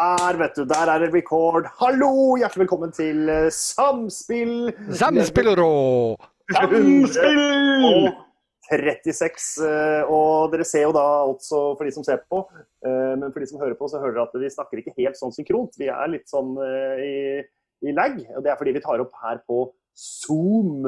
Der, vet du. Der er det record. Hallo! Hjertelig velkommen til eh, Samspill. Samspillero! Samspill! 36. eh, Og dere ser jo da altså for de som ser på, eh, men for de som hører på, så hører dere at vi snakker ikke helt sånn synkront. Vi er litt sånn i, i lag. og Det er fordi vi tar opp her på Zoom.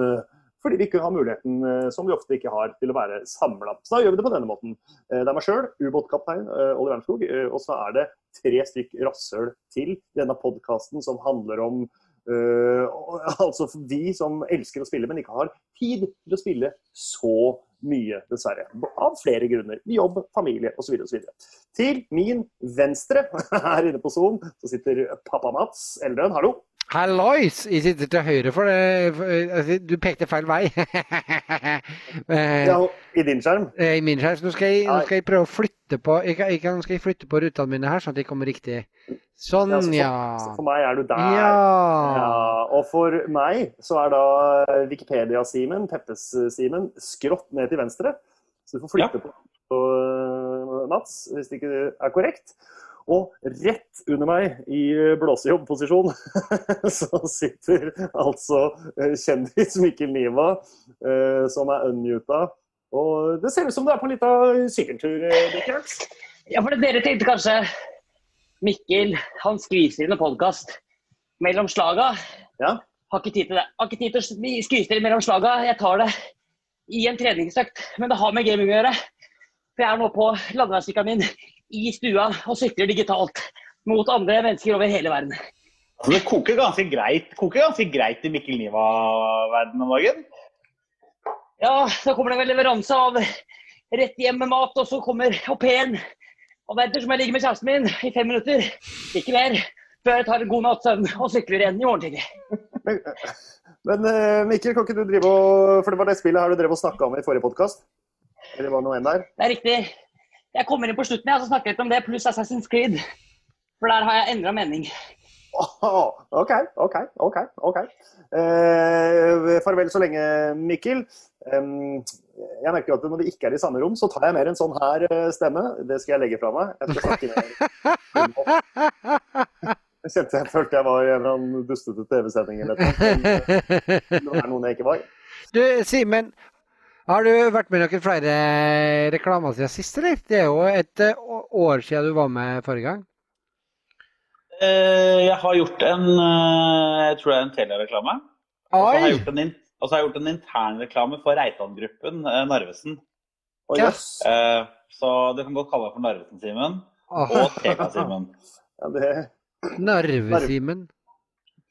Fordi vi ikke har muligheten, eh, som vi ofte ikke har, til å være samla. Så da gjør vi det på denne måten. Eh, Det er meg sjøl, ubåtkaptein eh, Olli Wernskog, eh, og så er det tre stykk rasshøl til denne podkasten som handler om Uh, altså vi som elsker å spille, men ikke har tid til å spille så mye, dessverre. Av flere grunner. Jobb, familie osv. osv. Til min venstre her inne på Zoom så sitter pappa Mats Eldøen. Hallo. Hallois! Jeg sitter til høyre for det. altså, Du pekte feil vei. Eh, Ja, I din skjerm. I min skjerm. Så nå skal, jeg, nå skal jeg prøve å flytte på jeg kan, jeg Nå skal jeg flytte på rutene mine her, sånn at de kommer riktig. Sånn, Ja, så for, ja. så for meg er du der. Ja. Ja, og for meg så er da Wikipedia-Simen, Peppes-Simen, skrått ned til venstre. Så du får flytte på, på Mats, hvis det ikke er korrekt. Og rett under meg, i blåsejobbposisjon, så sitter altså øh, kjendis Mikkel Niva, øh, som er unmuta. Og det ser ut som du er på en liten sykkeltur, Mikkel. Ja, for dere tenkte kanskje Mikkel, han skviser inn en podkast mellom slaga. Ja. Har ikke tid til det. Har ikke tid til å skvise inn mellom slaga. Jeg tar det i en treningsøkt. Men det har med gaming å gjøre. For jeg er nå på landeveissykkelen min i stua og sykler digitalt mot andre mennesker over hele verden. Altså, det koker ganske greit, koker ganske greit i Mikkel Niva-verdenen om dagen. Ja, så kommer det vel leveranse av rett hjem med mat, og så kommer au pairen og venter som jeg ligger med kjæresten min i fem minutter. Ikke mer. Før jeg tar en god natts søvn og sykler igjen i morgen tidlig. Men, men eh, Mikkel, kan ikke du drive og For det var det spillet her du drev og snakka om i forrige podkast? Eller var det noe enn der? Det er riktig. Jeg kommer inn på slutten jeg, så snakker litt om det, pluss Assassin's Creed. For der har jeg endra mening. Åh, OK, OK, OK. ok. Eh, farvel så lenge, Mikkel. Em, jeg merker jo at når vi ikke er i samme rom, så tar jeg mer en sånn her eh, stemme. Det skal jeg legge fra meg. Jeg skal snakke mer. Jeg kjente jeg følte jeg var i en eller annen dustete TV-sending eller noe. Eh, det var noen jeg ikke var. Du, Simen. Har du vært med i noen flere reklamer siden sist, eller? Det er jo et eh, år siden du var med forrige gang. Eh, jeg har gjort en eh, jeg tror det er en Telia-reklame. Og så har jeg gjort en, har jeg gjort en internreklame for Reitan-gruppen, Narvesen. Og, yes. Eh, så du kan godt kalle meg for Narvesen-Simen og TK-Simen. Ja, det, Narve-Simen.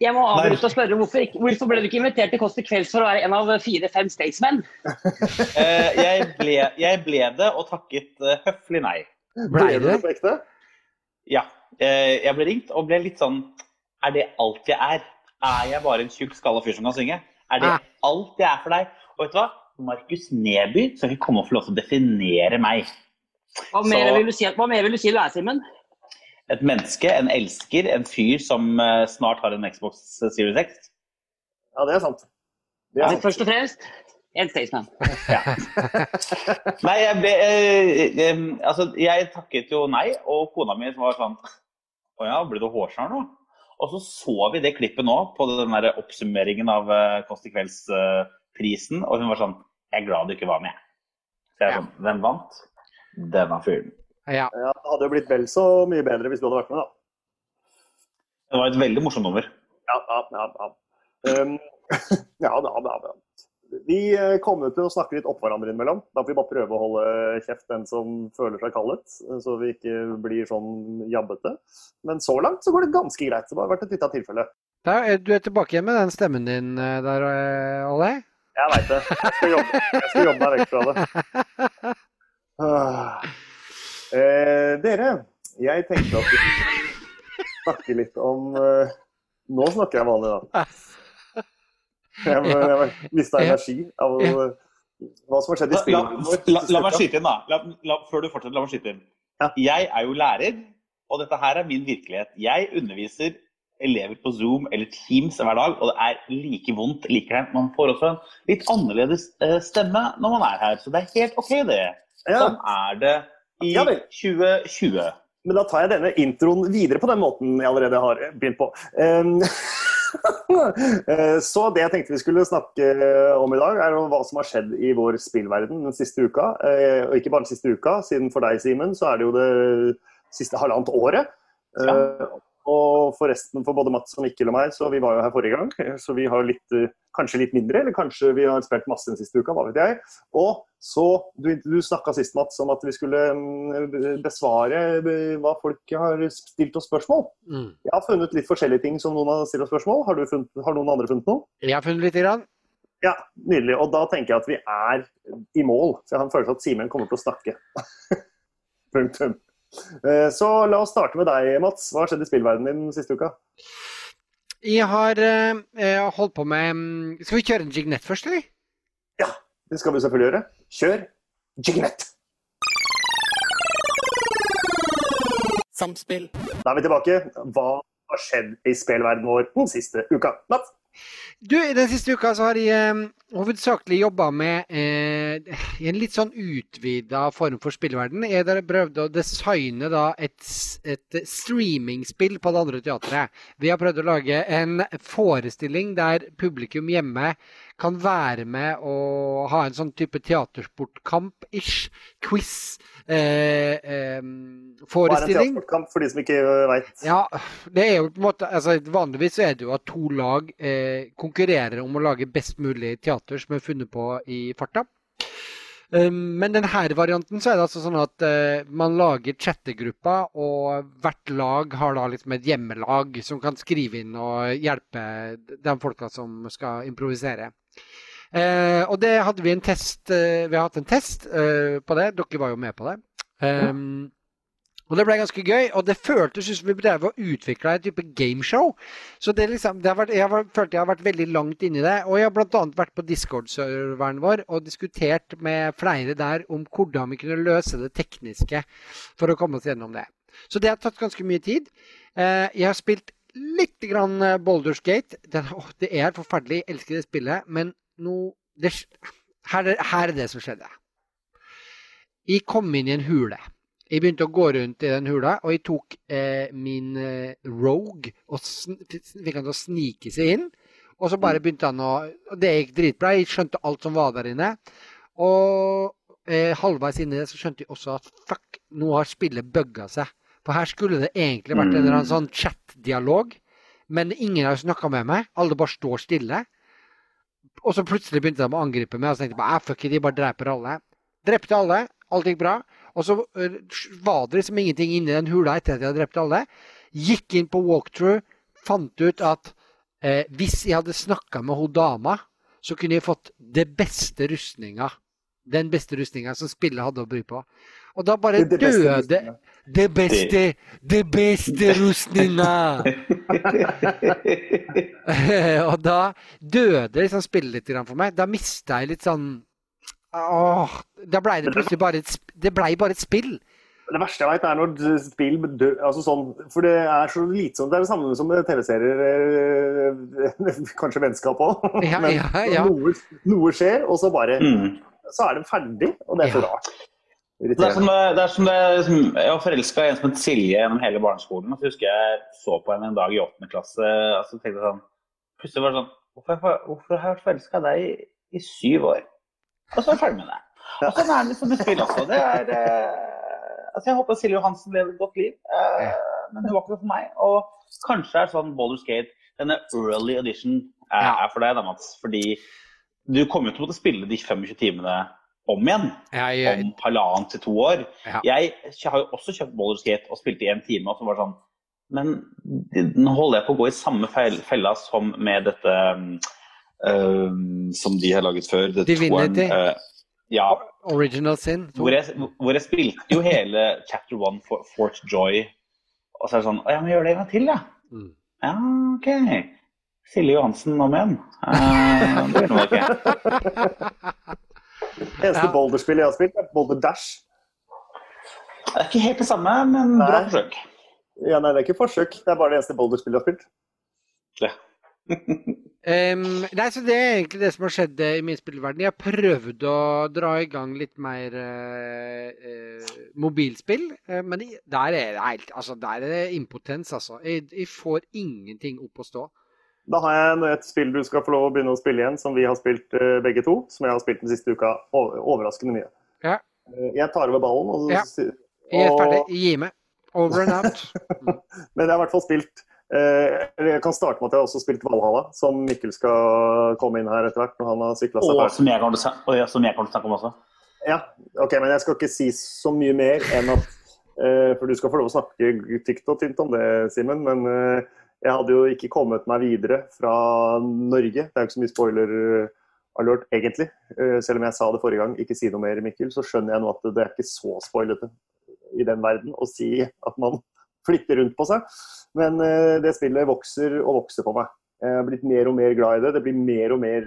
Jeg må avbryte og spørre hvorfor, hvorfor ble du ikke invitert til Kåss til kvelds for å være en av fire-fem statesmen? Eh, jeg, ble, jeg ble det og takket eh, høflig nei. Ble du på ekte? Ja. Eh, jeg ble ringt og ble litt sånn Er det alt jeg er? Er jeg bare en tjukk, skalla fyr som kan synge? Er det Ah. alt jeg er for deg? Og vet du hva? Markus Neby skal ikke komme og få lov til å definere meg. Hva mer, Så- vil du si, hva mer vil du si du er, Simen? Et menneske, en elsker, en fyr som eh, snart har en Xbox Series X. Ja, det er sant. Det er Men sant. først og fremst en statesman. Nei, jeg ble eh, eh, Altså, jeg takket jo nei, og kona mi var sånn Å ja, ble du hårsår nå? Og så så vi det klippet nå på den der oppsummeringen av eh, Kåss til kvelds-prisen, og hun var sånn Jeg er glad du ikke var med. Så jeg er sånn Hvem vant? Denne fyren. Ja. Ja, det hadde jo blitt vel så mye bedre hvis du hadde vært med, da. Det var et veldig morsomt nummer. Ja, ja, ja. ja. Um, ja, da, da, da. Vi eh, kommer til å snakke litt opp hverandre innimellom. Da får vi bare prøve å holde kjeft den som føler seg kallet, så vi ikke blir sånn jabbete. Men så langt så går det ganske greit. Det har vært et lite tilfelle. Da er du er tilbake igjen med den stemmen din eh, der, eh, Olle? Jeg veit det. Jeg skal jobbe, jeg skal jobbe meg vekk fra det. Ah. Eh, dere, jeg tenkte at vi skulle snakke litt om eh, Nå snakker jeg vanlig, da. Jeg, jeg mista energi av Ja. hva som har skjedd i La, la, spillet. la, la meg skyte inn, da. La, la, før du fortsetter, la meg skyte inn. Ja. Jeg er jo lærer, og dette her er min virkelighet. Jeg underviser elever på Zoom eller Teams hver dag, og det er like vondt likevel. Man får også en litt annerledes eh, stemme når man er her, så det er helt OK, det. Ja. Sånn er det i Ja 2020. Men da tar jeg denne introen videre på den måten jeg allerede har begynt på. Um, så det jeg tenkte vi skulle snakke om i dag, er hva som har skjedd i vår spillverden den siste uka. Eh, og ikke bare den siste uka, siden for deg, Simen, så er det jo det siste halvannet året. Ja. Og forresten for både Mats og Mikkel og meg, så vi var jo her forrige gang. Så vi har litt, eh, kanskje litt mindre, eller kanskje vi har spilt masse den siste uka, hva vet jeg. Og så, Du, du snakka sist, Mats, om at vi skulle mm, besvare eh, hva folk har stilt oss spørsmål. Mm. Jeg har funnet litt forskjellige ting som noen har stilt oss spørsmål. Har, funnet, har noen andre funnet noe? Jeg har funnet lite grann. Ja, nydelig. Og da tenker jeg at vi er i mål. Så jeg har en følelse at Simen kommer til å snakke. Punktum. Eh, så la oss starte med deg, Mats. Hva har skjedd i spillverdenen din siste uka? Jeg har eh, holdt på med mm, Skal vi kjøre en jignett først, eller? Ja, det skal vi selvfølgelig gjøre. Kjør jignett! Samspill. Da er vi tilbake. Hva har skjedd i spillverdenen vår den siste uka? Mats? Du, Den siste uka så har jeg eh, hovedsakelig jobba med eh, en litt sånn utvida form for spillverden. Jeg har prøvd å designe da et, et streamingspill på det andre teatret. Vi har prøvd å lage en forestilling der publikum hjemme kan være med og ha en sånn type teatersportkamp-ish. Quiz. Eh, eh, forestilling. Hva er en teatersportkamp, for de som ikke veit? Ja, det er jo på en måte, altså Vanligvis er det jo at to lag eh, konkurrerer om å lage best mulig teater som er funnet på i farta. Men denne varianten så er det altså sånn at uh, man lager chattegrupper, og hvert lag har da liksom et hjemmelag som kan skrive inn og hjelpe de folka som skal improvisere. Uh, og det hadde vi en test uh, Vi har hatt en test på det. Dere var jo med på det. Um, og det ble ganske gøy, og det føltes som vi drev og utvikla en type gameshow. Så det liksom, det har vært, jeg har følt jeg har vært veldig langt inni det. Og jeg har bl.a. vært på Discord-serveren vår og diskutert med flere der om hvordan vi kunne løse det tekniske for å komme oss gjennom det. Så det har tatt ganske mye tid. Eh, jeg har spilt litt grann eh, Boulders Gate. Det, det er forferdelig, jeg elsker det spillet, men nå det, her, her er det som skjedde. Jeg kom inn i en hule. Jeg begynte å gå rundt i den hula, og jeg tok eh, min eh, Rogue og fikk han til å snike seg inn. Og så bare begynte han å Og det gikk dritbra. Jeg skjønte alt som var der inne. Og eh, halvveis inni det så skjønte jeg også at fuck, nå har spillet bugga seg. For her skulle det egentlig vært en eller annen sånn chat-dialog. Men ingen har snakka med meg. Alle bare står stille. Og så plutselig begynte de å angripe meg, og så tenkte jeg bare fuck it, de bare dreper alle. Drepte alle. Alt gikk bra. Og så eh, var det liksom ingenting inni den hula etter at jeg hadde drept alle. Gikk inn på walkthrough, fant ut at eh, hvis jeg hadde snakka med hun dama, så kunne jeg fått det beste rustninga. Den beste rustninga som spillet hadde å by på. Og da bare det, det døde Det beste Det beste rustninga! og da døde liksom spillet litt for meg. Da mista jeg litt sånn Åh, da blei det plutselig bare et, det ble bare et spill. Det verste jeg vet er når spill dør altså sånn, For det er så lite sånn Det er det samme som TV-serier, eh, kanskje vennskap òg. Ja, Men ja, ja. Noe, noe, skjer, og så bare mm. Så er det ferdig, og det er så rart. Det er som det, det, er som det Jeg var forelska i en som het Silje gjennom hele barneskolen. og så husker jeg så på henne en dag i åttende klasse. og så tenkte jeg sånn, Plutselig var det sånn Hvorfor, hvorfor har jeg vært forelska i deg i, i syv år? Og så er jeg ferdig med det. Og sånn er det liksom et spill også. Det er, eh, altså jeg håper Silje Johansen lever et godt liv, eh, men det var ikke noe for meg. Og kanskje er sånn Boulder Skate, denne early edition, er, er for deg, da, Mats. Fordi du kommer jo til å måtte spille de 25 timene om igjen jeg, jeg, om halvannet til to år. Ja. Jeg har jo også kjøpt Boulder Skate og spilte i en time, og så var det sånn Men nå holder jeg på å gå i samme fella som med dette um, som de har laget før. Divinity? Uh, ja. Original Sin? Hvor hvor jeg, spilte jo hele chapter one for Fort Joy. Og så er det sånn Å ja, men gjør det en gang til, ja. Mm. Ja, OK. Silje Johansen om igjen. Uh, det gjør noe ikke. Eneste ja. Boulder-spillet jeg har spilt, er Boulder Dash. Det er ikke helt det samme, men nei. bra forsøk. Ja, nei, det er ikke forsøk. Det er bare det eneste Boulder-spillet jeg har spilt. Ja. um, nei, så Det er egentlig det som har skjedd i min spillverden. Jeg har prøvd å dra i gang litt mer uh, eh, mobilspill, Uh, men der er det helt Altså, der er det impotens, altså. Jeg, jeg får ingenting opp å stå. Da har jeg et spill du skal få lov å begynne å spille igjen, som vi har spilt eh, begge to. Som jeg har spilt den siste uka overraskende mye. Ja. Eh, Jeg tar over ballen. Og, Ja. Jeg er ferdig. Gi meg. Over and out. Men jeg har i hvert fall spilt eh, Jeg kan starte med at jeg har også spilt Valhalla, som Mikkel skal komme inn her etter hvert. når han har seg Og som jeg kommer til å kommer snakke om også. Ja, ok, men jeg skal ikke si så mye mer enn at eh, For du skal få lov å snakke tykt og tynt om det, Simen. Men jeg hadde jo ikke kommet meg videre fra Norge. Det er jo ikke så mye spoiler eh, egentlig. Eh, selv om jeg sa det forrige gang, ikke si noe mer, Mikkel, så skjønner jeg nå at det er ikke så spoilete i den verden å si at man flytter rundt på seg. Men eh, det spillet vokser og vokser på meg. Jeg har blitt mer og mer glad i det. Det blir mer og mer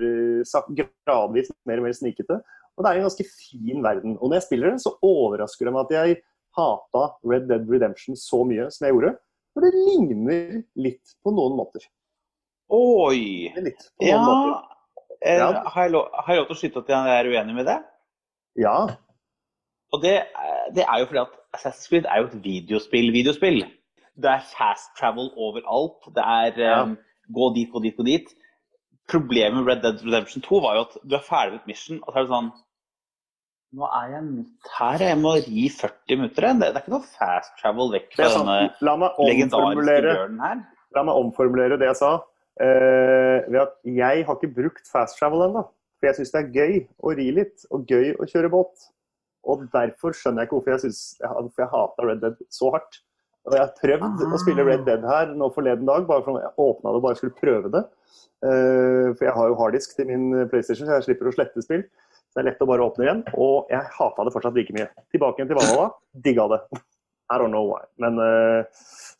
gradvis mer og mer snikete. Og det er en ganske fin verden. Og når jeg spiller det, så overrasker det meg at jeg hata Red Dead Redemption så mye som jeg gjorde. For det ligner litt på noen måter. Oi! Litt på noen Ja, måter. eh, Ja. har, jeg lov, har jeg lov til å skyte at jeg er uenig med det? Ja. Og det, eh, det er jo fordi at Assassin's Creed er jo et videospill-videospill. Det er fast travel overalt. Det er Ja. um, gå dit, gå dit, gå dit. Problemet med Red Dead Redemption 2 var jo at du er ferdig med et mission, og så er det sånn Nå er jeg midt her, jeg må ri 40 minutter. Det, det er ikke noe fast travel vekk fra denne legendariske bjørnen her. la meg omformulere det jeg sa. Uh, ved at jeg har ikke brukt fast travel ennå. For jeg syns det er gøy å ri litt, og gøy å kjøre båt. Og derfor skjønner jeg ikke hvorfor jeg, synes, hvorfor jeg hater Red Dead så hardt. Og jeg har prøvd å spille Red Dead her nå forleden dag, bare for jeg åpna det og bare skulle prøve det. Uh, for jeg har jo harddisk til min PlayStation, så jeg slipper å slette spill. Så det er lett å bare åpne igjen. Og jeg hata det fortsatt like mye. Tilbake igjen til Valhalla. Digga det. I don't know why. Men uh,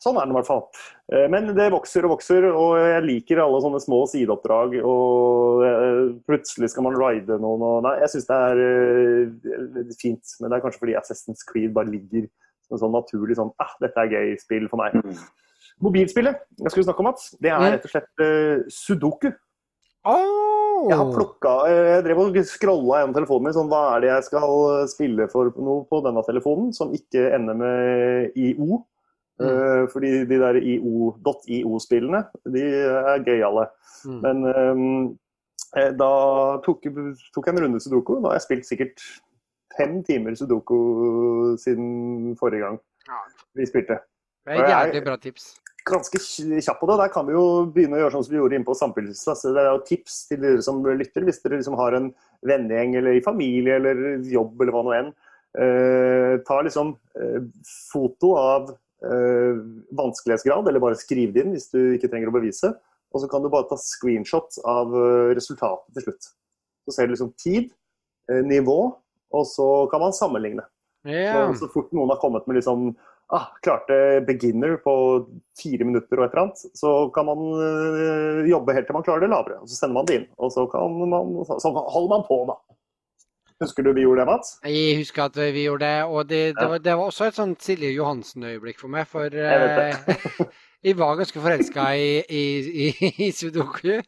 sånn er det i hvert fall. Uh, men det vokser og vokser, og jeg liker alle sånne små sideoppdrag. Og uh, plutselig skal man ride noen og Nei, jeg syns det er fint. Men det er kanskje fordi Assassin's Creed bare ligger som en sånn naturlig sånn ah, dette er gøy spill for meg. Mm. Mobilspillet jeg skulle snakke om, Mats, det er Mm. rett og slett sudoku. Oh. Jeg har plukka Jeg drev og scrolla gjennom telefonen min. sånn, Hva er det jeg skal spille for noe på denne telefonen som ikke ender med IO? Mm. Uh, fordi de der .io-spillene, de er gøyale. Mm. Men um, da tok, tok jeg en runde sudoku. Da har jeg spilt sikkert fem timer sudoku siden forrige gang vi spilte Det er et jævlig bra tips. Ganske kjapp på det. Der kan vi jo begynne å gjøre sånn som vi gjorde inne på Samspillsklasse. Det er jo tips til dere som lytter, hvis dere liksom har en vennegjeng eller i familie eller jobb eller hva nå enn. Eh, ta liksom eh, foto av eh, vanskelighetsgrad, eller bare skriv det inn hvis du ikke trenger å bevise. Og så kan du bare ta screenshot av eh, resultatet til slutt. Så ser du liksom tid, eh, nivå, og så kan man sammenligne. Yeah. Så, så fort noen har kommet med liksom ah, klarte beginner på fire minutter og et eller annet, så kan man øh, jobbe helt til man klarer det lavere. Og så sender man det inn. Og så, kan man, så holder man på, da. Husker du vi gjorde det, Mats? Jeg husker at vi gjorde det, og det, det, Ja. var, det var også et sånt Silje Johansen-øyeblikk for meg. For Jeg eh, jeg var ganske forelska i, i, i, i sudoku.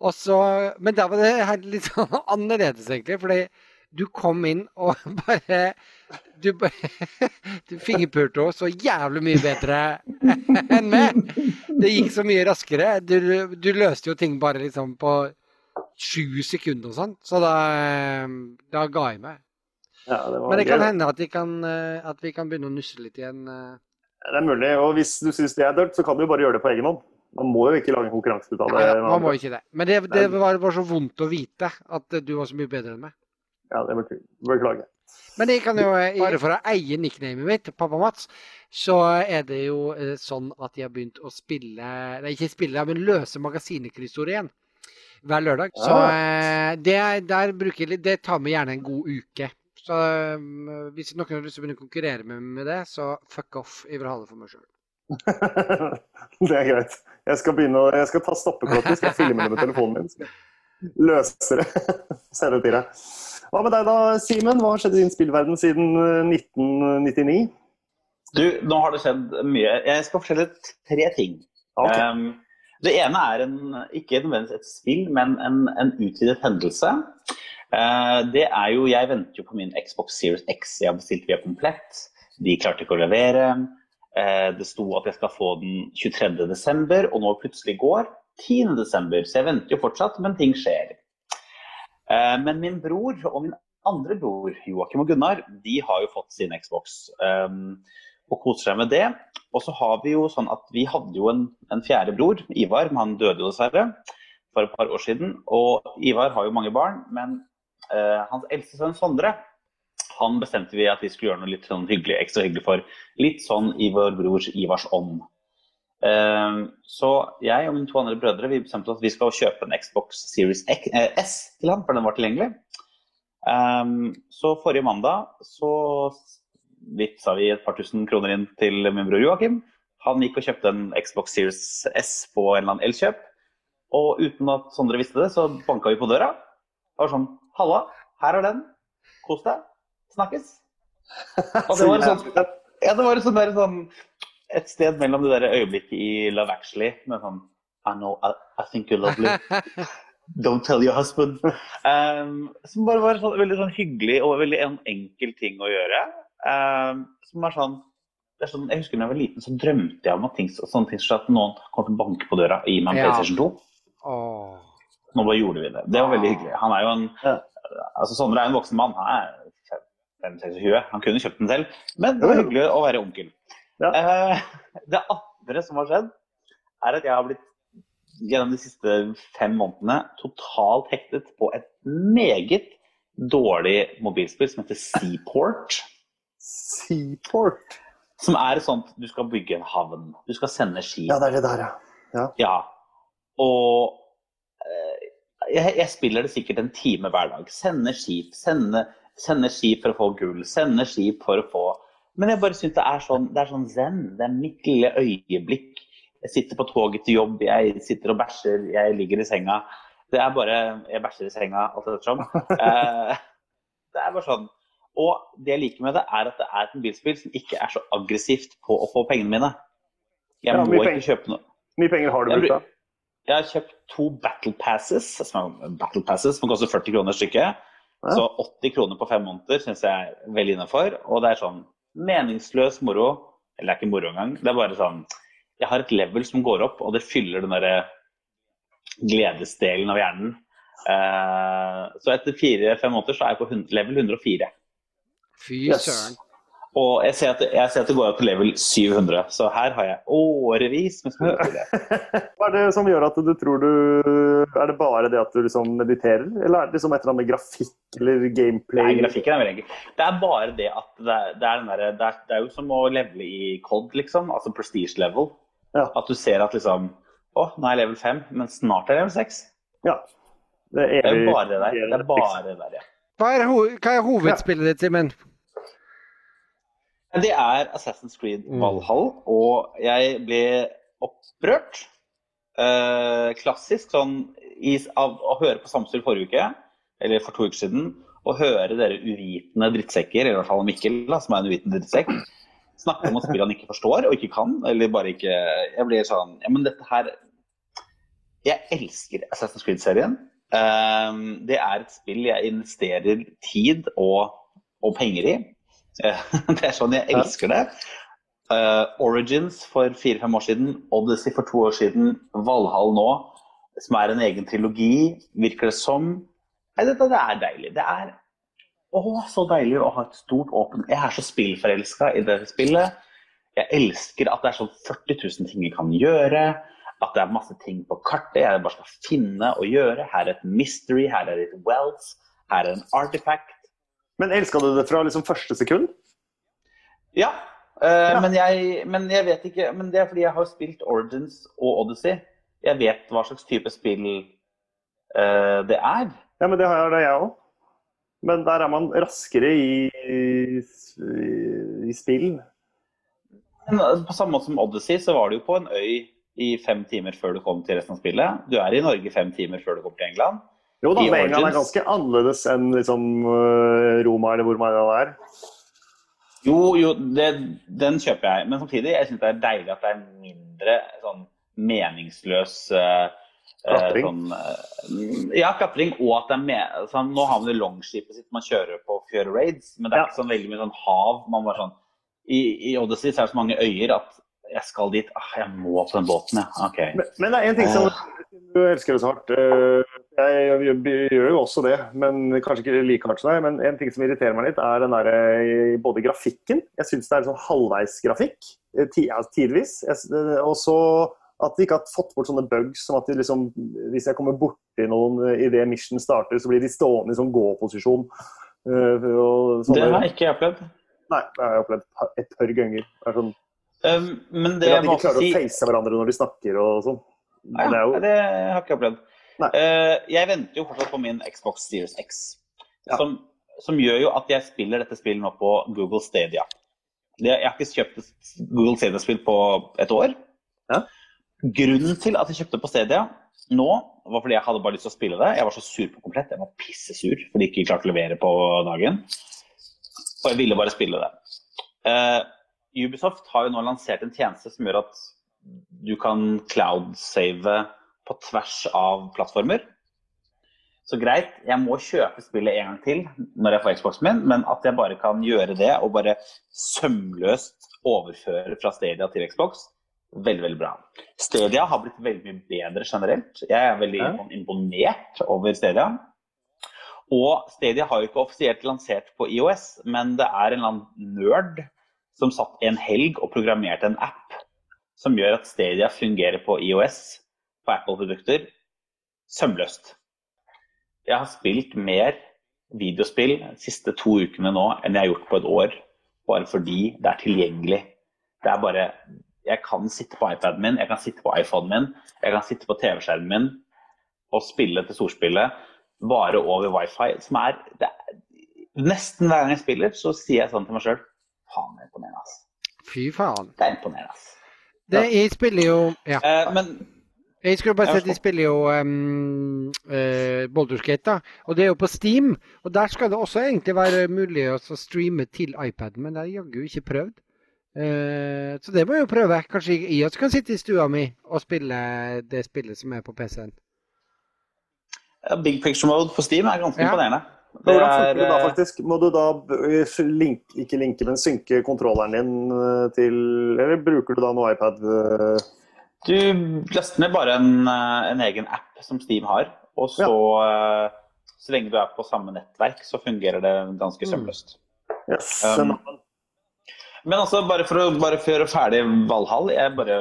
Også, men da var det litt sånn annerledes, egentlig. Fordi du kom inn og bare Du, du fingerpulte henne så jævlig mye bedre enn meg. Det gikk så mye raskere. Du, du løste jo ting bare liksom på sju sekunder og sånn. Så da, eh, da ga jeg meg. Ja, det var Men det kan hende at, de kan, eh, at vi kan begynne å nusse litt igjen. eh. Det er mulig. Og hvis du syns det er dølt, så kan du bare gjøre det på egen hånd. Man må jo ikke lage en konkurranse ut av det. Ja, man må ikke det. Men det, det var bare så vondt å vite at du var så mye bedre enn meg. Ja, det beklager. beklager. Men jeg kan jo, eh, bare for å eie nicknamet mitt, Pappa Mats, så er det jo eh, sånn at jeg har begynt å spille Nei, ikke spille, men løse magasinekryssordet igjen. Hver lørdag. Så Ah. eh, det, der bruker Det tar meg gjerne en god uke. Så hvis noen har lyst til å begynne å konkurrere med, med det, så fuck off. Jeg vil ha det for meg sjøl. det er greit. Jeg skal begynne å, jeg skal ta stoppeklokken, skal filme det med telefonen min. Løse det. Sende det til deg. Hva med deg da, Simen? Hva har skjedd i din spillverden siden eh, 1999? Du, nå har det skjedd mye. Jeg skal fortelle tre ting. Okay. Um, Det ene er en, ikke nødvendigvis et spill, men en, en utvidet hendelse. Uh, det er jo, Jeg venter jo på min Xbox Series X. Jeg har bestilt via Komplett. De klarte ikke å levere. Uh, det sto at jeg skal få den 23.12., og nå plutselig går 10.12. Så jeg venter jo fortsatt, men ting skjer. Eh, men min bror og min andre bror, Joakim og Gunnar, de har jo fått sin Xbox. Og koser seg med det. Og så har vi jo sånn at vi hadde jo en, en fjerde bror, Ivar, men han døde jo dessverre for et par år siden. Og Ivar har jo mange barn, men uh, hans eldste sønn Sondre han bestemte vi at vi skulle gjøre noe litt sånn hyggelig, ekstra hyggelig for. Litt sånn i vår brors Ivars ånd. Uh, så jeg og mine to andre brødre vi bestemte at vi skal kjøpe en Xbox Series uh, S til han, for den var tilgjengelig. Um, så forrige mandag så vippsa vi et par tusen kroner inn til min bror Joakim. Han gikk og kjøpte en Xbox Series S på en eller annen Elkjøp. Og uten at Sondre visste det, så banka vi på døra. Det var sånn Halla, her er den. Kos deg. Snakkes. Og det var sånn, ja, det var sånn, der, sånn et sted mellom det der øyeblikket i Love Actually med sånn I know, I, I think you're lovely. Don't tell your husband. Um, som bare var sånn, veldig sånn hyggelig og veldig en enkel ting å gjøre. Um, som er sånn, det er sånn, Jeg husker da jeg var liten, så drømte jeg om at, ting, sånne ting, så at noen kom til å banke på døra og gi meg en Ja. PlayStation 2. Oh. Nå bare gjorde vi det. Det var veldig hyggelig. Han er jo en, altså Sondre er en voksen mann. Han er 5-26. Han kunne kjøpt den selv, men det var hyggelig å være onkel. Ja. Eh, det andre som har skjedd, er at jeg har blitt gjennom de siste fem månedene totalt hektet på et meget dårlig mobilspill som heter Seaport. Seaport. Som er sånn sånt Du skal bygge en havn. Du skal sende skip. Ja, det er det der, ja. Ja. Og eh, jeg, jeg spiller det sikkert en time hver dag. Sende skip, sende, sende skip for å få gull, sende skip for å få Men jeg bare syns det er sånn det er sånn zen. Det er mitt lille øyeblikk. Jeg sitter på toget til jobb, jeg sitter og bæsjer, jeg ligger i senga. Det er bare Jeg bæsjer i senga, alt ettersom. Eh, det er bare sånn. Og det jeg liker med det, er at det er et mobilspill som ikke er så aggressivt på å få pengene mine. Jeg Ja, må ikke penger. kjøpe noe. Hvor mye penger har du brukt da? Jeg har kjøpt to Battle Passes, som, battle passes, som koster 40 kroner stykket. Ja. Så 80 kroner på fem måneder syns jeg er vel innafor. Og det er sånn meningsløs moro. Eller det er ikke moro engang. Det er bare sånn Jeg har et level som går opp, og det fyller den derre gledesdelen av hjernen. Uh, så etter fire-fem måneder så er jeg på level 104. Fy Yes. Og jeg ser, at jeg ser at det går opp til level 700, så her har jeg årevis med spørsmål. Hva er det som gjør at du tror du Er det bare det at du liksom mediterer, eller er det liksom et eller annet med grafikk eller gameplay? Nei, grafikken er veldig enkel. Det er bare det at det er, det er, den der... det er, det er jo som å levele i COD, liksom. Altså prestige level. Ja. At du ser at liksom Å, nå er jeg level 5, men snart er jeg level 6. Ja. Det er, Det er bare det der. Det er bare det der, ja. Hva er, ho hva er hovedspillet ditt, Simen? Det er Assassin's Creed Mm. Valhall, og jeg ble opprørt. Eh, klassisk sånn i, av å høre på Samspill forrige uke, eller for to uker siden, og høre dere uvitende drittsekker, eller i hvert fall Mikkel, da, som er en uvitende drittsekk, snakke om at spill han ikke forstår og ikke kan, eller bare ikke Jeg blir sånn Ja, men dette her Jeg elsker Assassin's Creed-serien. Eh, det er et spill jeg investerer tid og, og penger i. Eh, Det er sånn jeg elsker det. Uh, Origins for fire-fem år siden, Odyssey for to år siden, Valhall nå, som er en egen trilogi, virker det som. Nei, dette det er deilig. Det er å, så deilig å ha et stort åpent Jeg er så spillforelska i det spillet. Jeg elsker at det er sånn 40 000 ting jeg kan gjøre. At det er masse ting på kartet jeg bare skal finne og gjøre. Her er et mystery, her er et wealth, her er en artifact. Men elska du det fra liksom første sekund? Ja, eh, Men, jeg, men jeg vet ikke Men det er fordi jeg har spilt Origins og Odyssey. Jeg vet hva slags type spill uh, det er. Ja, men det har jeg, òg. Men der er man raskere i, i, i spill. Men eh, på samme måte som Odyssey, så var du jo på en øy i fem timer før du kom til resten av spillet. Du er i Norge fem timer før du kommer til England. Jo da, men England er ganske annerledes enn liksom, øh, Roma eller hvor man er. Jo, jo, det, den kjøper jeg. Men samtidig, jeg syns det er deilig at det er mindre sånn meningsløs eh, eh, Klatring. Sånn, eh, ja, klatring. Og at det er med, sånn, Nå har man det longskipet sitt man kjører på Fjord raids, men det er Ja. ikke sånn veldig mye sånn hav. man bare sånn, I, i Odyssey så er det så mange øyer at jeg skal dit. Ah, jeg må på den båten, ja. Okay. Men, men det er en ting som du elsker det så hardt. Jeg gjør jo også det, men kanskje ikke like hardt som deg. Men en ting som irriterer meg litt, er den der, både grafikken. Jeg syns det er sånn halvveisgrafikk eh, tidvis. Eh, Og så at de ikke har fått bort sånne bugs som at de liksom Hvis jeg kommer borti noen eh, idet mission starter, så blir de stående i sånn gå-posisjon. Det har jeg ikke opplevd. Nei, det har jeg opplevd et par ganger. Det er sånn, Um, men det eller jeg at de ikke klarer si å face hverandre når de snakker og sånn. Ja, Det jo det har jeg ikke opplevd. Eh, jeg venter jo fortsatt på min Xbox Series X, Ja. som, som gjør jo at jeg spiller dette spillet nå på Google Stadia. Jeg har ikke kjøpt Google Stadia-spill på et år. Ja. Grunnen til at jeg kjøpte på Stadia nå, var fordi jeg hadde bare lyst til å spille det. Jeg var så sur på komplett. Jeg var pissesur fordi de ikke klarte å levere på dagen. Og jeg ville bare spille det. Uh, Ubisoft har jo nå lansert en tjeneste som gjør at du kan cloud-save på tvers av plattformer. Så greit, jeg må kjøpe spillet en gang til når jeg får Xboxen min, men at jeg bare kan gjøre det og bare sømløst overføre fra Stadia til Xbox, veldig, veldig bra. Stadia har blitt veldig mye bedre generelt. Jeg er veldig Ja. imponert over Stadia. Og Stadia har jo ikke offisielt lansert på IOS, men det er en eller annen nerd som satt en helg og programmerte en app som gjør at Stadia fungerer på IOS, på Apple-produkter, sømløst. Jeg har spilt mer videospill de siste to ukene nå enn jeg har gjort på et år, bare fordi det er tilgjengelig. Det er bare Jeg kan sitte på iPaden min, jeg kan sitte på iPhonen min, jeg kan sitte på TV-skjermen min og spille til storspillet bare over wifi, som er, det er Nesten hver gang jeg spiller, så sier jeg sånn til meg sjøl Faen, det er imponerende, ass. Fy faen. Det er imponerende, ass. Det, jeg spiller jo Ja. Eh, men Jeg skulle bare si at de spiller jo um, uh, Boulderskate, da. Og det er jo på Steam. Og der skal det også egentlig være mulig å streame til iPaden, men det har jeg jaggu ikke prøvd. Uh, så det må jeg jo prøve. Kanskje jeg også kan sitte i stua mi og spille det spillet som er på PC-en. ja, Big Picture Mode på Steam er ganske Ja. imponerende. Det Hvordan er, funker det da, eh, faktisk? Må du da link, ikke linke, men synke kontrolleren din eh, til Eller bruker du da noe iPad? eh? Du laster ned bare en, eh, en egen app som Steam har, og så ja. så lenge du er på samme nettverk, så fungerer det ganske Mm. sømløst. Yes. Um, Men altså, bare for å bare for å gjøre ferdig Valhall, jeg bare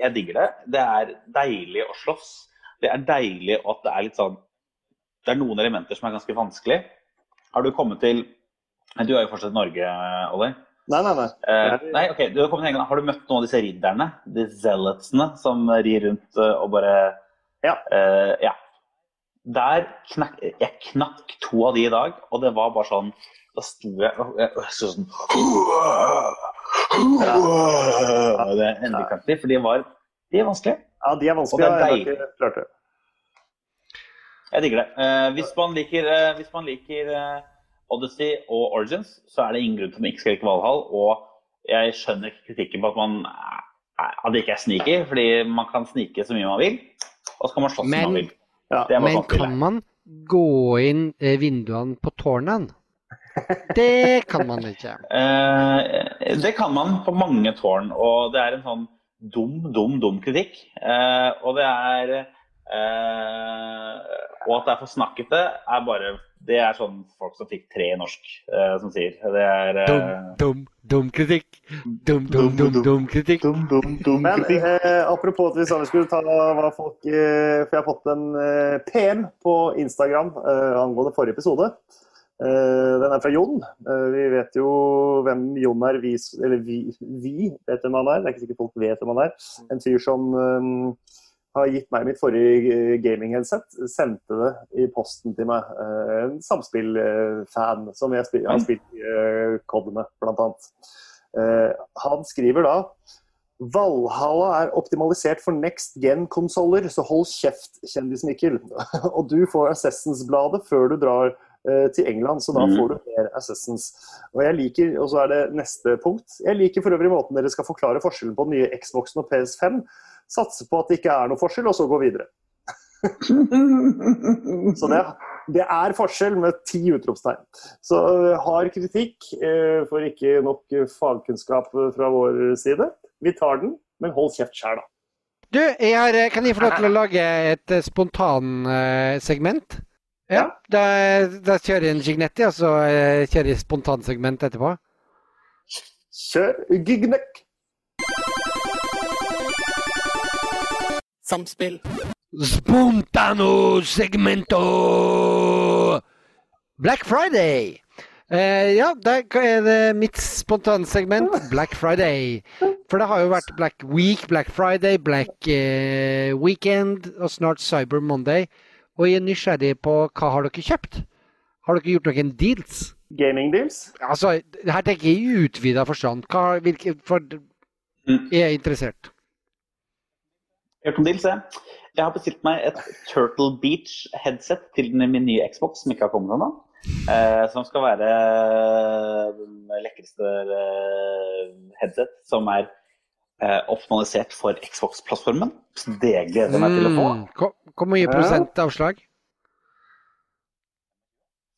Jeg digger det. Det er deilig å slåss. Det er deilig at det er litt sånn Det er noen elementer som er ganske vanskelig. Har du kommet til Du er jo fortsatt i Norge, Olli. Nei, nei, nei. Uh, nei, ok, du har en Har du møtt noen av disse ridderne? De zealotsene som rir rundt eh, og bare Ja. Uh, ja. Der knakk Jeg knakk to av de i dag, og det var bare sånn Da sto jeg og så sånn Det er endelig kraftig, for de var De er vanskelige. Ja, de er Og det er klart. Jeg digger det. Uh, hvis man liker, hvis man liker Odyssey og Origins, så er det ingen grunn til at man ikke skal like Valhall. Og jeg skjønner ikke kritikken på at man at det ikke er sneaky, fordi man kan snike så mye man vil. Og så kan man slåss som man vil. Ja. Det Men kan man gå inn eh, vinduene på tårnene? Det kan man ikke. Eh, det kan man på mange tårn, og det er en sånn dum, dum, dum kritikk. Eh, og det er eh, Og at det er for snakkete, er bare Det er sånn folk som fikk tre i norsk, eh, som sier. Det er Dum, eh, dum, dum kritikk. Dum, dum, dum, dum kritikk. dum, dum, dum Men eh, apropos at vi sa vi skulle ta hva folk eh, For jeg har fått en eh, PM på Instagram eh, angående forrige episode. Eh, den er fra Jon. Eh, vi vet jo hvem Jon er. Vi, eller vi, vi vet hvem han er. Det er ikke sikkert folk vet hvem han er. En fyr som eh, har gitt meg mitt forrige eh, gaming-headset. Sendte det i posten til meg. Eh, en samspill-fan som jeg spil, har spilt uh, COD med. Eh, han skriver da Valhalla er optimalisert for next gen-konsoller, så hold kjeft, kjendis-Mikkel. og du får Assassins-bladet før du drar eh, til England, så da Mhm. får du mer Assassins. Og jeg liker, og så er det neste punkt. Jeg liker for øvrig måten dere skal forklare forskjellen på den nye Xboxen og PS5. Satse på at det ikke er noe forskjell, og så gå videre. Så det, det er forskjell med ti utropstegn. Så hard har kritikk uh, for ikke nok fagkunnskap fra vår side. Vi tar den, men hold kjeft sjæl, da. Du, jeg har, eh, kan jeg få lov til å lage et spontansegment? Ja. Da, da kjører jeg en Gignetti, og så kjører jeg spontansegment etterpå. Kjør Gignek. Samspill. Spontano segmento! Black Friday. Eh, ja, der er det mitt spontansegment Black Friday. For det har jo vært Black Week, Black Friday, Black eh, Weekend og snart Cyber Monday. Og jeg er nysgjerrig på hva har dere kjøpt? Har dere gjort noen deals? Gaming deals. Altså, her tenker jeg i utvida forstand. Hva, hvilke, for jeg er interessert. Hørt om jeg. Jeg har bestilt meg et Turtle Beach headset til min nye Xbox, som ikke har kommet ennå. Eh, som skal være den lekreste eh, headset som er eh, optimalisert for Xbox-plattformen. Så det gleder jeg meg til å få. Mm, Hvor hvor mye prosent avslag?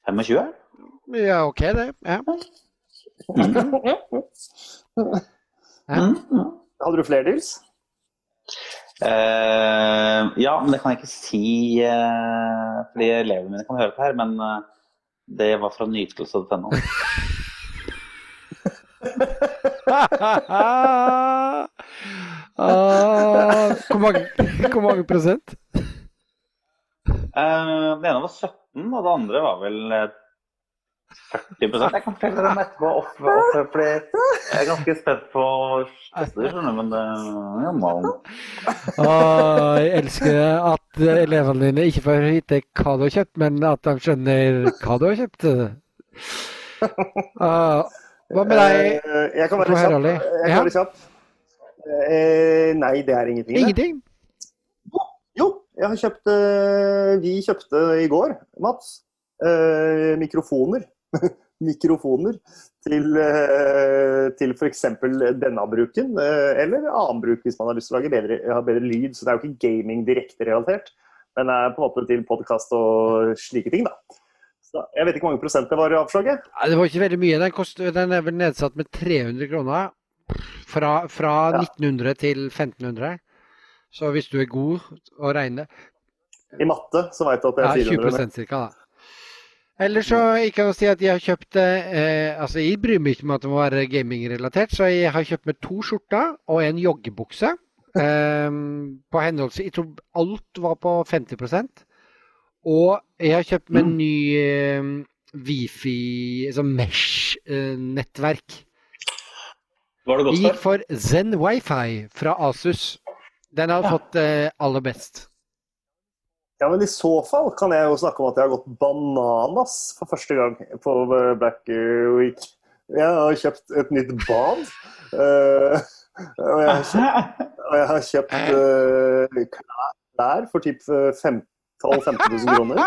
25? Ja, OK, det. Ja. Ja. Hadde du flere deals? Eh, ja, men det kan jeg ikke si uh, fordi elevene mine kan høre på her. Men uh, det var fra nytelse.no. Ah, hvor, mange, hvor mange prosent? Det ene var 17, og det andre var vel 40 Jeg kan fortelle dem etterpå. Off, off, jeg er ganske spent på skjønner men det ja, man. Ah, jeg elsker at elevene dine ikke får vite hva du har kjøpt, men at de skjønner hva du har kjøpt. Ah, hva med deg? Eh, Jeg kan være kjapp. Jeg kan være kjapp. Eh, nei, det er ingenting. det. Ingenting? Jo, jeg har kjøpt eh, Vi kjøpte i går, Mats, eh, mikrofoner. mikrofoner til, uh, til f.eks. denne bruken, eh, eller annen bruk hvis man har lyst til å lage bedre, ha bedre lyd. Så det er jo ikke gaming direkte relatert, men det er på en måte til podkast og slike ting, da. Så jeg vet ikke hvor mange prosent det var i avslaget. Ja, Det var ikke veldig mye. Den, kost, den er vel nedsatt med 300 kroner. Fra, fra Ja. 1900 til 1500. Så hvis du er god å regne I matte så veit du at det er 400. 20 cirka, da. Ellers så jeg kan si at jeg har kjøpt eh, Altså, jeg bryr meg ikke om at det må være gamingrelatert, så jeg har kjøpt meg to skjorter og en joggebukse. Eh, på henholdsvis Jeg tror alt var på 50% Og jeg har kjøpt meg en ny eh, Wifi, altså Mesh-nettverk. Hva har du Jeg gikk for Zen Wifi fra Asus. Den har Ja. fått eh, aller best. Ja, men i så fall kan jeg jo snakke om at jeg har gått bananas for første gang på Black Week. Jeg har kjøpt et nytt bad. eh, og jeg kjøpt, jeg har kjøpt eh, klær for typ 12 000-15 000 kroner.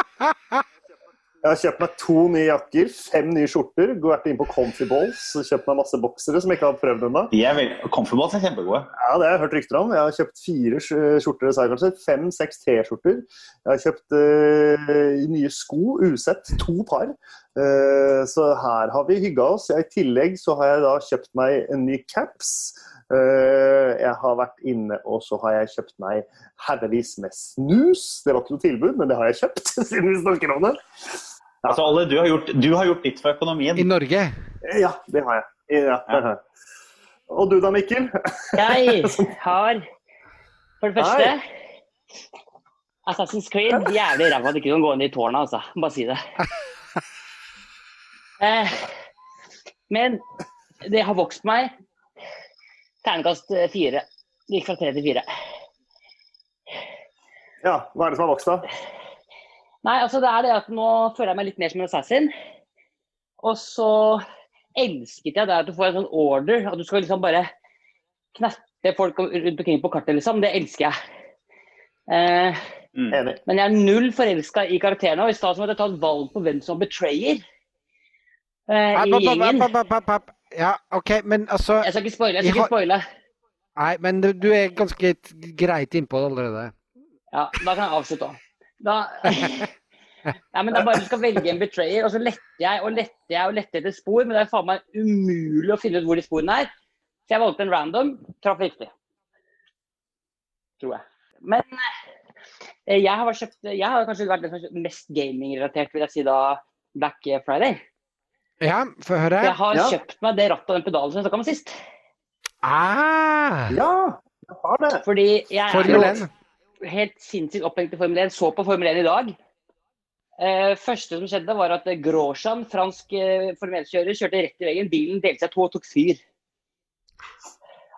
Jeg har kjøpt meg to nye jakker, fem nye skjorter, vært inn på Comfy Balls og kjøpt meg masse boksere som jeg ikke har prøvd ennå. Veldig, Comfortballs er kjempegode. Ja, det har jeg hørt rykter om. Jeg har kjøpt fire skjorter, sa jeg kanskje. Fem-seks T-skjorter. Jeg har kjøpt uh, nye sko, usett, to par. Uh, så her har vi hygga oss. I tillegg så har jeg da kjøpt meg en ny caps. Eh, jeg har vært inne og så har jeg kjøpt meg haugevis med snus. Det var ikke noe tilbud, men det har jeg kjøpt, siden vi snakker om det. Altså, Alle, du har, gjort, du har gjort ditt for økonomien. I Norge. Ja, det har jeg. Ja, det har jeg. Og du da, Mikkel? Jeg har for det første Assassin's Creed. Jævlig ræva at du ikke kan gå inn i tårnet, altså. Bare si det. Eh, men det har vokst meg. Ternekast fire. Det gikk fra tre til fire. Ja, hva er det som har vokst da? Nei, altså det er det at nå føler jeg meg litt mer som en assassin. Og så elsket jeg det at du får en sånn order, at du skal liksom bare knappe folk rundt omkring på kartet, liksom. Det elsker jeg. Eh, Mm. Men jeg er null forelska i karakterene. Og i stad måtte jeg ta et valg på hvem som betrayer eh, i gjengen. Ja, OK, men altså Jeg skal ikke spoile. Jeg skal ikke spoile. Nei, men du, du er ganske greit innpå det allerede. Ja, da kan jeg avslutte òg. Da ja, men det er bare du skal velge en betrayer, og så letter jeg og letter jeg og letter etter spor, men det er faen meg umulig å finne ut hvor de sporene er. Så jeg valgte en random, traff riktig. Tror jeg. Men eh, jeg har, kjøpt, jeg har kanskje vært den som har kjøpt mest gaming-relatert, vil jeg si da, Black Friday. Ja, få høre. Jeg har Ja. kjøpt meg det rattet og den pedalen som jeg snakka om sist. Ah, Ja, jeg har det. Fordi jeg er Formel jo 1. helt sinnssykt opphengt i Formel 1. Så på Formel 1 i dag. Eh, første som skjedde, var at Grosjan, fransk eh, Formel 1-kjører, kjørte rett i veggen. Bilen delte seg to og tok fyr.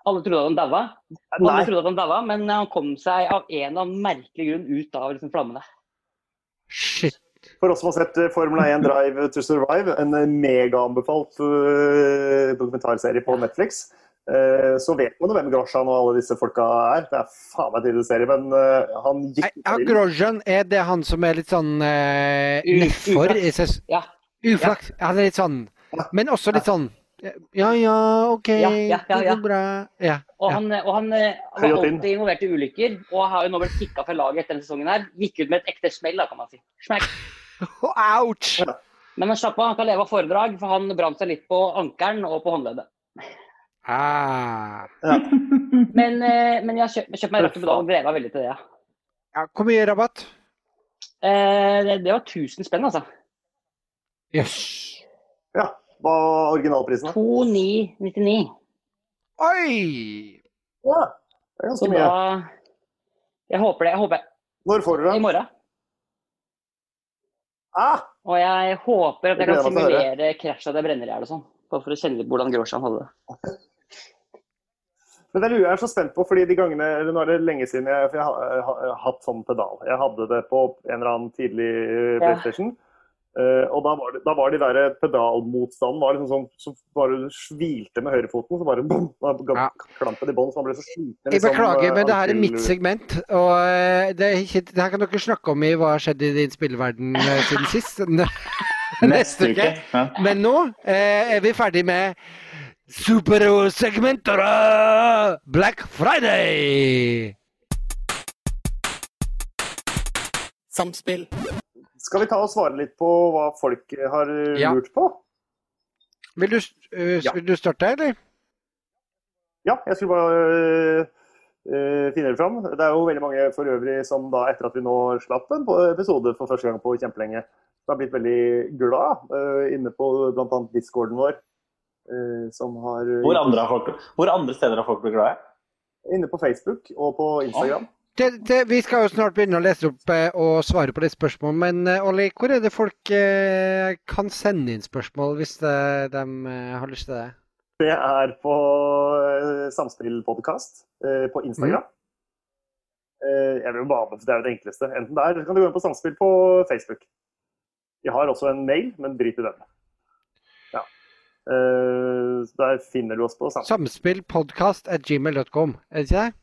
Alle trodde at han daua. Alle trodde at han daua, men han kom seg av en eller annen merkelig grunn ut av liksom, flammene. Shit. For oss som har sett Formel 1 Drive to Survive, en eh, megaanbefalt eh, dokumentarserie på Netflix, eh, så vet man jo hvem Grosjean og alle disse folka er. Det er faen meg tidlig serie, men eh, han gikk ja, Grosjean, er det han som er litt sånn uh, U- nedfor? uflaks. Ja. Uflaks. Ja. Han er litt sånn Men også litt sånn Ja ja, OK, Ja, ja, ja, det går bra. Ja. Og ja. han, og han eh, var alltid involvert i ulykker, og har jo nå blitt kicka fra laget etter denne sesongen her. Gikk ut med et ekte smell, da, kan man si. Smack. Ouch! Men han slapp av, han kan leve av foredrag, for han brant seg litt på ankelen og på håndleddet. Ah. Men, eh, men jeg har kjøpt, kjøpt meg rødt og gleder meg veldig til det. Ja. Ja, hvor mye rabatt? Eh, det, det var 1000 spenn, altså. Jøss. Ja, hva var originalprisen? da? 2999. Oi! Ja, det er Så ganske da mye. Jeg håper det. Jeg håper Når får du i morgen. Ah, Og jeg håper at jeg Det kan jeg simulere krasj av det brenner i hjel og sånn. Bare for å kjenne litt hvordan Grosjan hadde det. men det lurer jeg så spent på, fordi de gangene eller Nå er det lenge siden jeg, jeg har, jeg jeg har hatt sånn pedal. Jeg hadde det på en eller annen tidlig PlayStation. Ja. PlayStation. Eh, og da var, det, da var de der pedalmotstanden var liksom sånn så bare du svilte med høyrefoten, så bare bom, Ja. klampen i bånn, så man ble så sliten. Jeg liksom, beklager, eh, men det her er mitt segment. Og eh, det, er ikke, det her kan dere snakke om i hva har skjedd i din spillverden eh, siden sist. Neste uke. Men nå eh, er vi ferdig med supersegmenter av Black Friday! Samspill. Skal vi ta og svare litt på hva folk har Ja. lurt på? Vil du, uh, Ja. vil du starte, eller? Ja, jeg skulle bare uh, finne det fram. Det er jo veldig mange for øvrig som da, etter at vi nå slapp en episode for første gang på kjempelenge, har blitt veldig glad inne på bl.a. discorden vår. Øh, som har Hvor, andre har folk, hvor andre steder har folk blitt glade? Inne på Facebook og på Instagram. Det, det, vi skal jo snart begynne å lese opp eh, og svare på de spørsmålene. men eh, Olli, hvor er det folk eh, kan sende inn spørsmål hvis de, de eh, har lyst til det? Det er på Samspillpodkast på Instagram. Mm. jeg vil jo bare, Det er jo det enkleste. Enten der, eller så kan du gå inn på Samspill på Facebook. Vi har også en mail, men drit i den. Eh, der finner du oss på Samspill. Samspillpodkast at gmail.com, er det ikke det?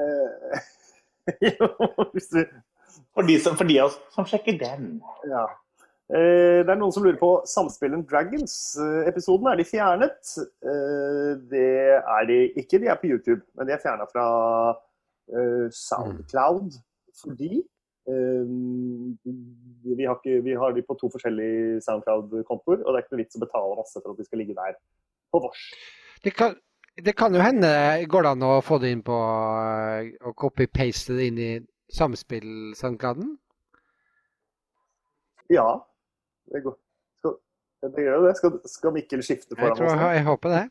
Eh, jo, hvis du For de, som, for de av oss som sjekker den. Ja. Eh, Det er noen som lurer på Samspillen Dragons-episoden. Er de fjernet? Eh, Det er de ikke. De er på YouTube, men de er fjerna fra eh, Soundcloud fordi eh, vi har, ikke, vi har de på to forskjellige Soundcloud-kontoer, og det er ikke noe vits å betale masse for at de skal ligge der på vårs. Det kan, det kan jo hende Går det an å få det inn på eh, Å copy-paste det inn i samspill-soundclouden? Ja, det går. Skal, det gjør jo det. Skal, skal Mikkel skifte foran oss? Jeg, jeg håper det.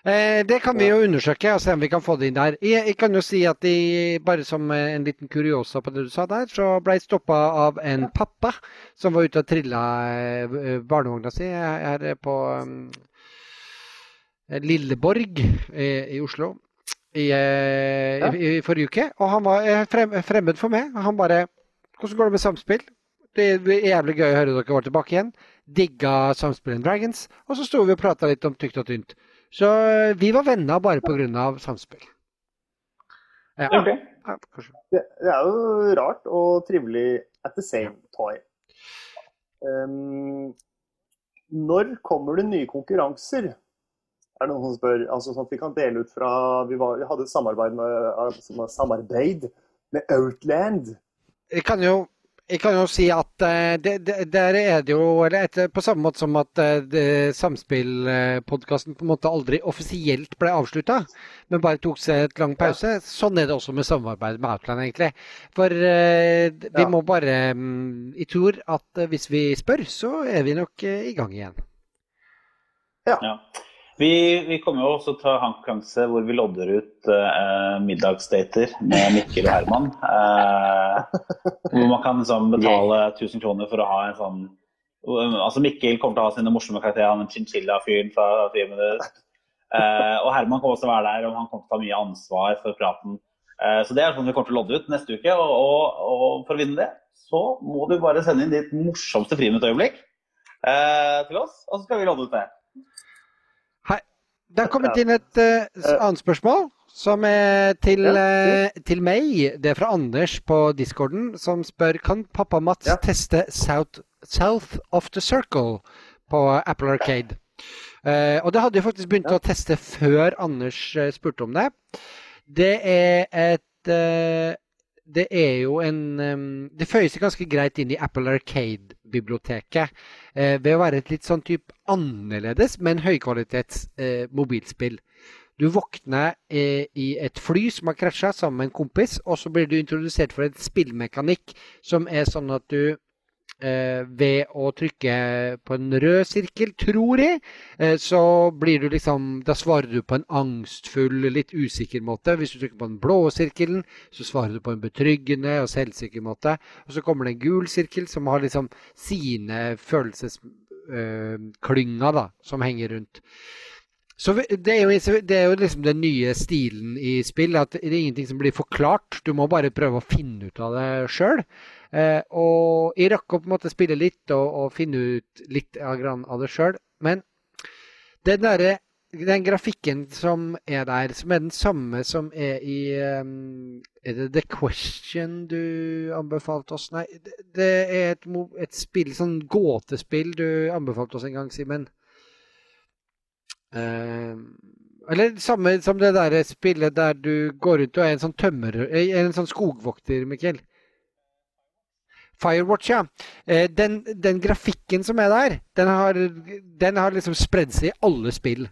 Eh, det kan vi jo undersøke og se om vi kan få det inn der. Jeg, jeg kan jo si at de, bare som eh, en liten kuriosa på det du sa der, så ble jeg stoppa av en pappa som var ute og trilla eh, barnevogna si her på um, Lilleborg i, i Oslo i, eh, i, i forrige uke. Og han var eh, frem, fremmed for meg. Han bare 'Hvordan går det med samspill?' Det er jævlig gøy å høre dere var tilbake igjen. Digga Samspill and Dragons. Og så sto vi og prata litt om tykt og tynt. Så eh, vi var venner bare pga. samspill. Ja, Okay. ja. Det, det er jo rart og trivelig at the same time. Um, når kommer det nye konkurranser? Er det noen som spør? Altså sånn at vi kan dele ut fra Vi, var, vi hadde et samarbeid med, altså, samarbeid med Outland. Jeg kan jo, jeg kan jo si at eh, det, det, der er det jo eller etter, På samme måte som at uh, Samspillpodkasten på en måte aldri offisielt ble avslutta, men bare tok seg et lang pause. Sånn er det også med samarbeid med Outland, egentlig. For uh, vi Ja. må bare mm, Jeg tror at eh, hvis vi spør, så er vi nok uh, i gang igjen. Ja. Ja. Vi, vi kommer jo også til å ha en konkurranse hvor vi lodder ut uh, middagsdater med Mikkel og Herman. Uh, hvor man kan liksom betale 1000 kroner for å ha en sånn Altså Mikkel kommer til å ha sine morsomme karakterer, han chinchilla-fyren fra Friminutt. Og Herman kommer også til å være der, og han kommer til å ta mye ansvar for praten. Så det er sånn vi kommer til å lodde ut neste uke. Og, og, og for å vinne det, så må du bare sende inn ditt morsomste friminuttøyeblikk til oss, og så skal vi lodde ut det. Det har kommet inn et uh, annet spørsmål, som er til, Ja, eh, til meg. Det er fra Anders på discorden, som spør kan pappa Mats Ja. teste South, South of the Circle på Apple Arcade. Uh, og det hadde jeg faktisk begynt Ja. å teste før Anders spurte om det. Det er et Det er jo en um, Det føyer seg ganske greit inn i Apple Arcade-biblioteket eh, ved å være et litt sånn type annerledes, men høykvalitets eh, mobilspill. Du våkner eh, i et fly som har krasja sammen med en kompis, og så blir du introdusert for en spillmekanikk som er sånn at du ved å trykke på en rød sirkel, tror jeg, eh, så blir du liksom Da svarer du på en angstfull, litt usikker måte. Hvis du trykker på den blå sirkelen, så svarer du på en betryggende og selvsikker måte. Og så kommer det en gul sirkel som har liksom sine følelsesklynger, da, som henger rundt. Så det er, jo, det er jo liksom den nye stilen i spill, at det er ingenting som blir forklart. Du må bare prøve å finne ut av det sjøl. Eh, og jeg rakk å på en måte spille litt og, og finne ut litt av, det sjøl. Men den der, den grafikken som er der, som er den samme som er i um, Er det The Question du anbefalte oss? Nei, det, det er et, et spill, sånn gåtespill du anbefalte oss en gang, Simen. Uh, eller samme som det der spillet der du går ut og er en sånn tømmer... eh, En sånn skogvokter, Mikkel. Firewatch, ja. Eh, den, den grafikken som er der, den har, den har liksom spredd seg i alle spill.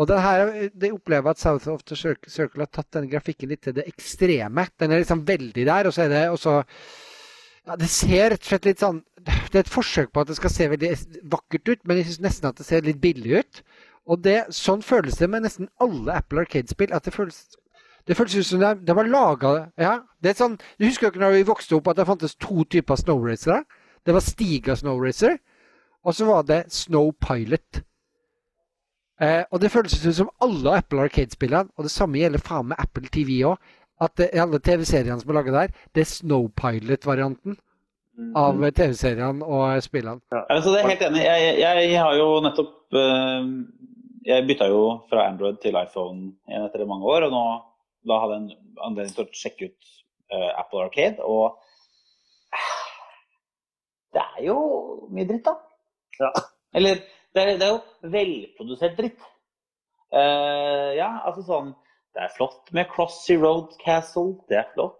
Og det her, de opplever at South of the Circle har tatt den grafikken litt til det ekstreme. Den er liksom veldig der, og så er det også ja, Det ser rett og slett litt sånn Det er et forsøk på at det skal se veldig vakkert ut, men jeg syns nesten at det ser litt billig ut. Og det, sånn føles det med nesten alle Apple Arcade-spill. at det føles det føltes ut som de, de var laga ja, det er sånn, Du husker jo ikke når vi vokste opp at det fantes to typer snowracere? Det var Stiga snowracer, og så var det Snow Pilot. Eh, og det føltes ut som alle Apple Arcade-spillene, og det samme gjelder faen meg Apple TV òg, at det, alle TV-seriene som er laga der, det er Snow Pilot-varianten av TV-seriene og spillene. Altså, det er helt enig. Jeg, jeg, jeg har jo nettopp uh, Jeg bytta jo fra Android til iPhone igjen etter mange år, og nå da hadde jeg en anledning til å sjekke ut uh, Apple Arcade, og det er jo mye dritt, da. Ja. Eller det er, det er jo velprodusert dritt. Uh, ja, altså sånn Det er flott med Crossy Road Castle. Det er flott.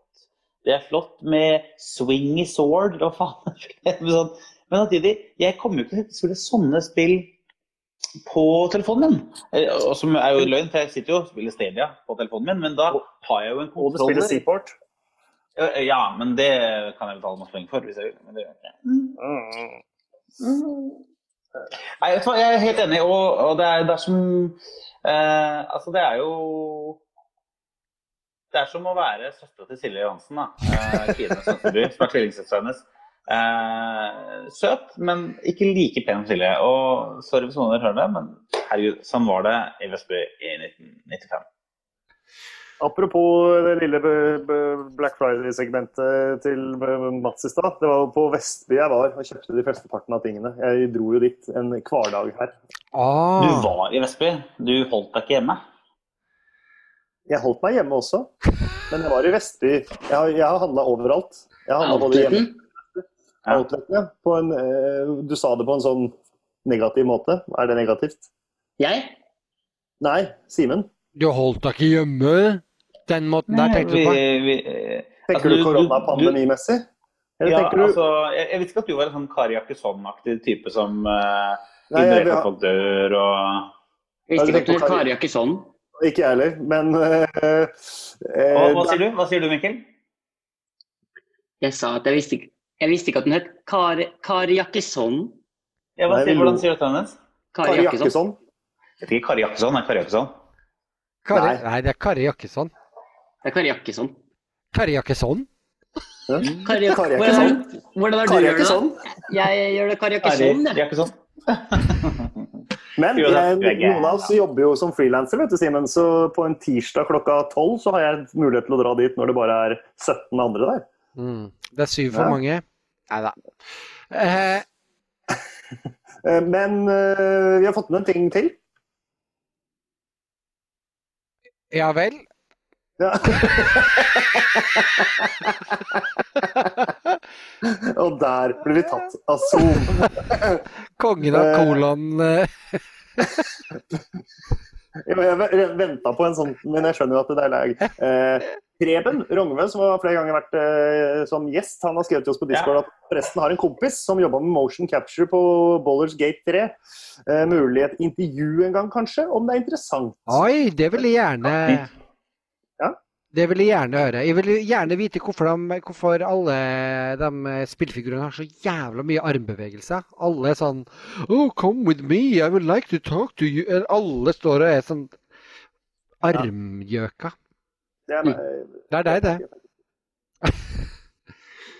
Det er flott med Swingy Sword. og faen? Sånn, men samtidig, jeg kommer jo ikke til å spille sånne spill på telefonen min. Eh, Og som er jo løgn, for jeg sitter jo og spiller Stadia på telefonen min, men da har jeg jo en Og du spiller kontroller. Seaport. Ja, Ja, men det kan jeg betale masse penger for hvis jeg vil. Men det gjør jeg ikke. Mm. Nei, jeg er helt enig, og, og det, er, det er som eh, Altså, det er jo Det er som å være søstera til Silje Johansen, da. Eh, Kine Sønsteby, som er tvillingsøstera hennes. Eh, søt, men ikke like pen som Silje. Og sorry hvis noen hører det, men herregud, sånn var det i Vestby i 1995. Apropos det lille Black Friday-segmentet til Mats i stad. Det var jo på Vestby jeg var og kjøpte de flesteparten av tingene. Jeg dro jo dit en hverdag her. Du Ah, var i Vestby, du holdt deg ikke hjemme. Jeg holdt meg hjemme også, men jeg var i Vestby. Jeg har, jeg har handla overalt. Jeg har handlet både hjemme Outleten. Outleten. På en, eh, du sa det på en sånn negativ måte. Er det negativt? Jeg? Nei, Simen. Du holdt deg ikke hjemme? Den måten der tenkte du på? vi, Tenker Altså, du koronapandemimessig? Ja, du altså, jeg, jeg visste ikke at du var en sånn Kari Jakkesson-aktig type som uh, Nei, jeg, hindrer at folk dør og Jeg visste ikke at du var Kari Jakkesson. ikke. Jeg heller, men uh, uh, hva, hva sier du? Hva sier du, Mikkel? Jeg sa at jeg visste ikke, jeg visste ikke at den het Kari, Kari Jakkesson. Ja, hva sier, hvordan sier du dette hennes? Kari, Jakkesson. Jeg vet ikke, Kari Jakkesson er Kari Jakkesson. Kari, Nei. nei, det er Kari Jakkesson. Det er Kari Jakkesson. Kari Jakkesson? Kari, Jakkesson. hvordan er det Kari du gjør det? Jeg gjør det Kari Jakkesson. Men jeg, det gøy, noen av oss jobber jo som frilanser, vet du, Simen. Så på en tirsdag klokka tolv så har jeg mulighet til å dra dit når det bare er 17 andre der. Mm. Det er syv for Ja. mange. Nei da. Eh, Men eh, vi har fått med en ting til. ja vel. Ja. Og der ble vi tatt av Zoom. Kongen av Eh. kolon eh, Jeg venta på en sånn, men jeg skjønner jo at det er lag. Eh, Preben Rognve, som har flere ganger vært eh, som gjest, han har skrevet til oss på Discord at forresten har en kompis som jobba med motion capture på Bollers Gate 3. Eh, mulig et intervju en gang, kanskje, om det er interessant. Oi, det vil jeg gjerne. Det vil jeg gjerne høre. Jeg vil gjerne vite hvorfor, de, hvorfor alle de spillfigurene har så jævla mye armbevegelser. Alle er sånn Oh, come with me, I would like to talk to you. Alle står og er sånn armgjøka. Det er, Det er deg, det.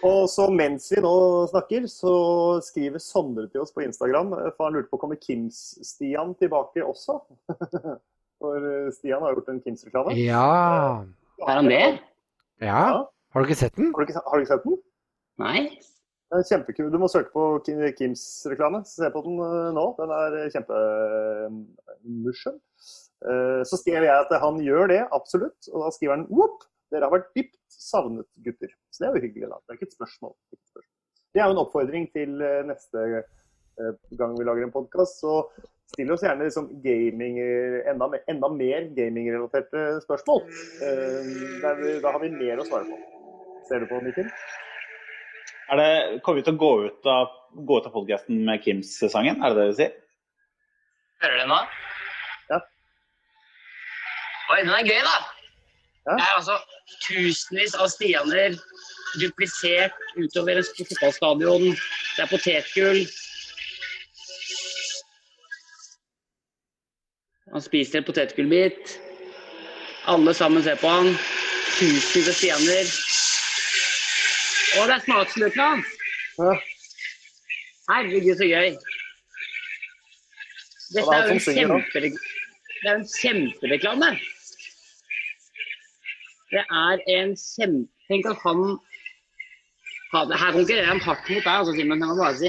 Og så mens vi nå snakker, så skriver Sondre til oss på Instagram, eh, for han lurte på kommer Kims-Stian tilbake også? For eh, Stian har gjort en Kims-reklame. Ja. Er han det? Ja. Har du ikke sett den? Har du ikke, har du ikke sett den? Nei. Den er kjempekul. Du må søke på Kims-reklame. Se på den eh, nå. Den er kjempemorsom. Eh, Så skrev jeg at han gjør det, absolutt. Og da skriver han Whoop! Dere har vært dypt savnet, gutter. Så det er jo hyggelig, da. Det er ikke et spørsmål. Det er er jo en oppfordring til eh, neste eh, gang vi lager en podkast. Så still oss gjerne liksom gaming, enda, mer- enda mer gamingrelaterte spørsmål. Eh, der vi, da har vi mer å svare på. Ser du på, Mikkel? Er det, kommer vi til å gå ut av, gå ut av podcasten med Kims-sangen? Er det det du sier? Hører du den nå? Ja. Oi, den er gøy, da. Ja. Det er altså tusenvis av Stianer duplisert utover et fotballstadion. Det er potetgull. Han spiser en potetgullbit. Alle sammen ser på han. Tusen av Stianer. Å, det er smaksløkene hans! Ja. Herregud, så gøy. Dette er jo en synger det er en kjempereklame. Det er en kjempe... Tenk at han han- Her konkurrerer han hardt mot deg, altså, Simen. Jeg må bare si.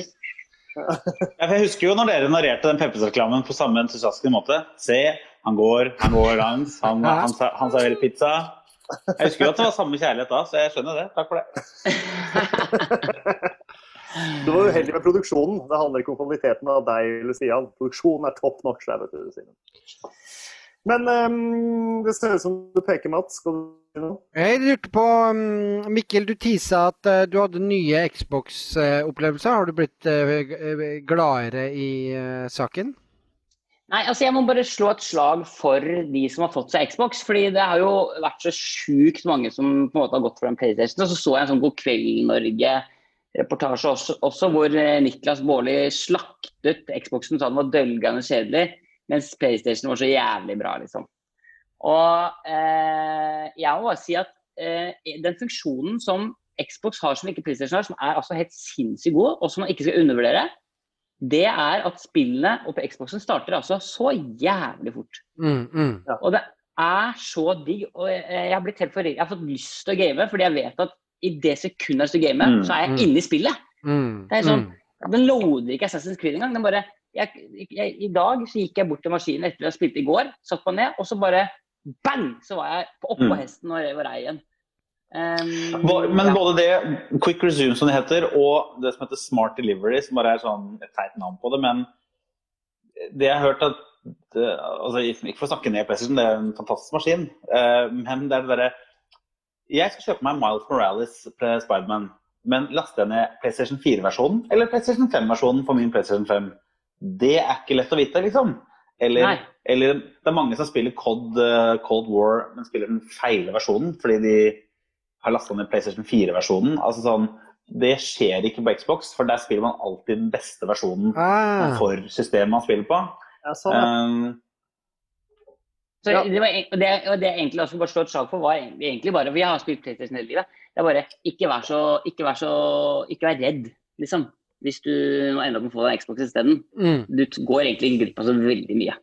Ja, jeg husker jo når dere narrerte den Peppes-reklamen på samme entusiastiske måte. Se, han går, han går langs, han, han, sa- han serverer pizza. Jeg husker jo at det var samme kjærlighet da, så jeg skjønner det. Takk for det. Du var uheldig med produksjonen. Det handler ikke om kvaliteten av deg eller Stian. Produksjonen er top notch Men um, det ser ut som du peker, Mats. Skal du si noe? Jeg lurte på um, Mikkel, du tisa at uh, du hadde nye Xbox-opplevelser. Har du blitt uh, gladere i uh, saken? Nei, altså jeg må bare slå et slag for de som har fått seg Xbox. fordi det har jo vært så sjukt mange som på en måte har gått for den PlayStation. Og så så jeg en sånn God kveld Norge-reportasje også, også, hvor Niklas Baarli slaktet Xboxen sa den var dølgende kjedelig, mens PlayStation var så jævlig bra, liksom. Og eh, jeg må bare si at eh, den funksjonen som Xbox har som ikke PlayStation har, som er altså helt sinnssykt god, og som man ikke skal undervurdere, det er at spillene og på Xboxen starter altså så jævlig fort. Mm, mm. Og det er så digg. Og jeg, jeg har blitt helt for, Jeg har fått lyst til å game, fordi jeg vet at i det sekundet jeg skal game, Mm, så er jeg mm. inne i spillet. Mm, Det er sånn- mm. Den loader ikke Assassin's Creed engang. Den bare jeg, jeg, I dag så gikk jeg bort til maskinen etter jeg spilte i går, satt meg ned, og så bare bang! Så var jeg på- oppå Mm. hesten og var rei igjen. Um, Men både det, Quick Resume som det heter, og det som heter Smart Delivery, som bare er sånn et teit navn på det, men det jeg har hørt at det, altså, Ikke for å snakke ned PlayStation, det er en fantastisk maskin. uh, men det er det derre Jeg skal kjøpe meg Miles Morales fra Spiderman, men laster jeg ned PlayStation 4-versjonen eller PlayStation 5-versjonen for min PlayStation 5? Det er ikke lett å vite, liksom. Eller, eller det er mange som spiller COD, eh, Cold War, men spiller den feile versjonen fordi de har lasta ned PlayStation 4-versjonen. Altså sånn, Det skjer ikke på Xbox, for der spiller man alltid den beste versjonen Ah. for systemet man spiller på. Ja, sånn. Um, Så Ja. det, var, det, det jeg egentlig også bare slå et slag for, var egentlig egentlig bare Vi har spilt PlayStation hele livet. Det er bare ikke vær så Ikke vær, så, ikke vær redd, liksom. Hvis du ender ende opp med å få deg Xbox isteden. Mm. Du går egentlig glipp av så veldig mye.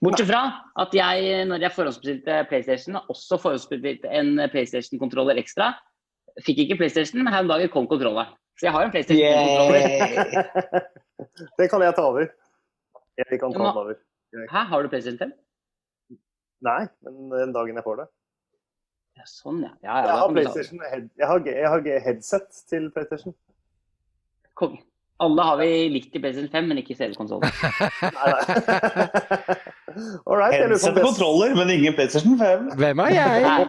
Bortsett fra at jeg, når jeg forhåndsbestilte PlayStation, også forhåndsbestilte en PlayStation-kontroller ekstra. Fikk ikke PlayStation, men her om dagen kom kontrolleren. Så jeg har en PlayStation-kontroller. Det kan jeg ta over. Jeg kan ta den over. Hæ, har du PlayStation 5? Nei, men den dagen jeg får det. Ja, sånn, ja. ja, ja Jeg har, head, jeg har, jeg har headset til PlayStation. Konge. Alle har vi likt i PlayStation 5, men ikke CD-konsollen. Lurer på Headset og kontroller, men ingen PlayStation 5. Hvem er jeg?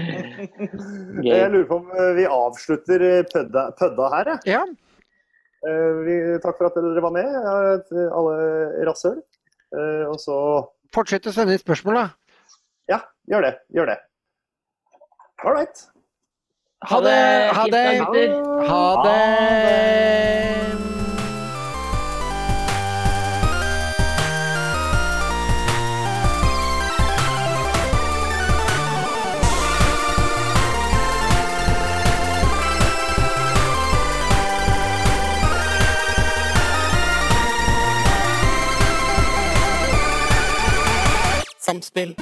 Jeg lurer på om eh, vi avslutter eh, pødda, pødda her, jeg. Ja. Eh, Vi, takk for at dere var med, alle rasshøl. Eh, Og så Fortsett å sende inn spørsmål, da. Ja, gjør det. Gjør det. All right. Ha det! Ha det! Ha det! Samspill.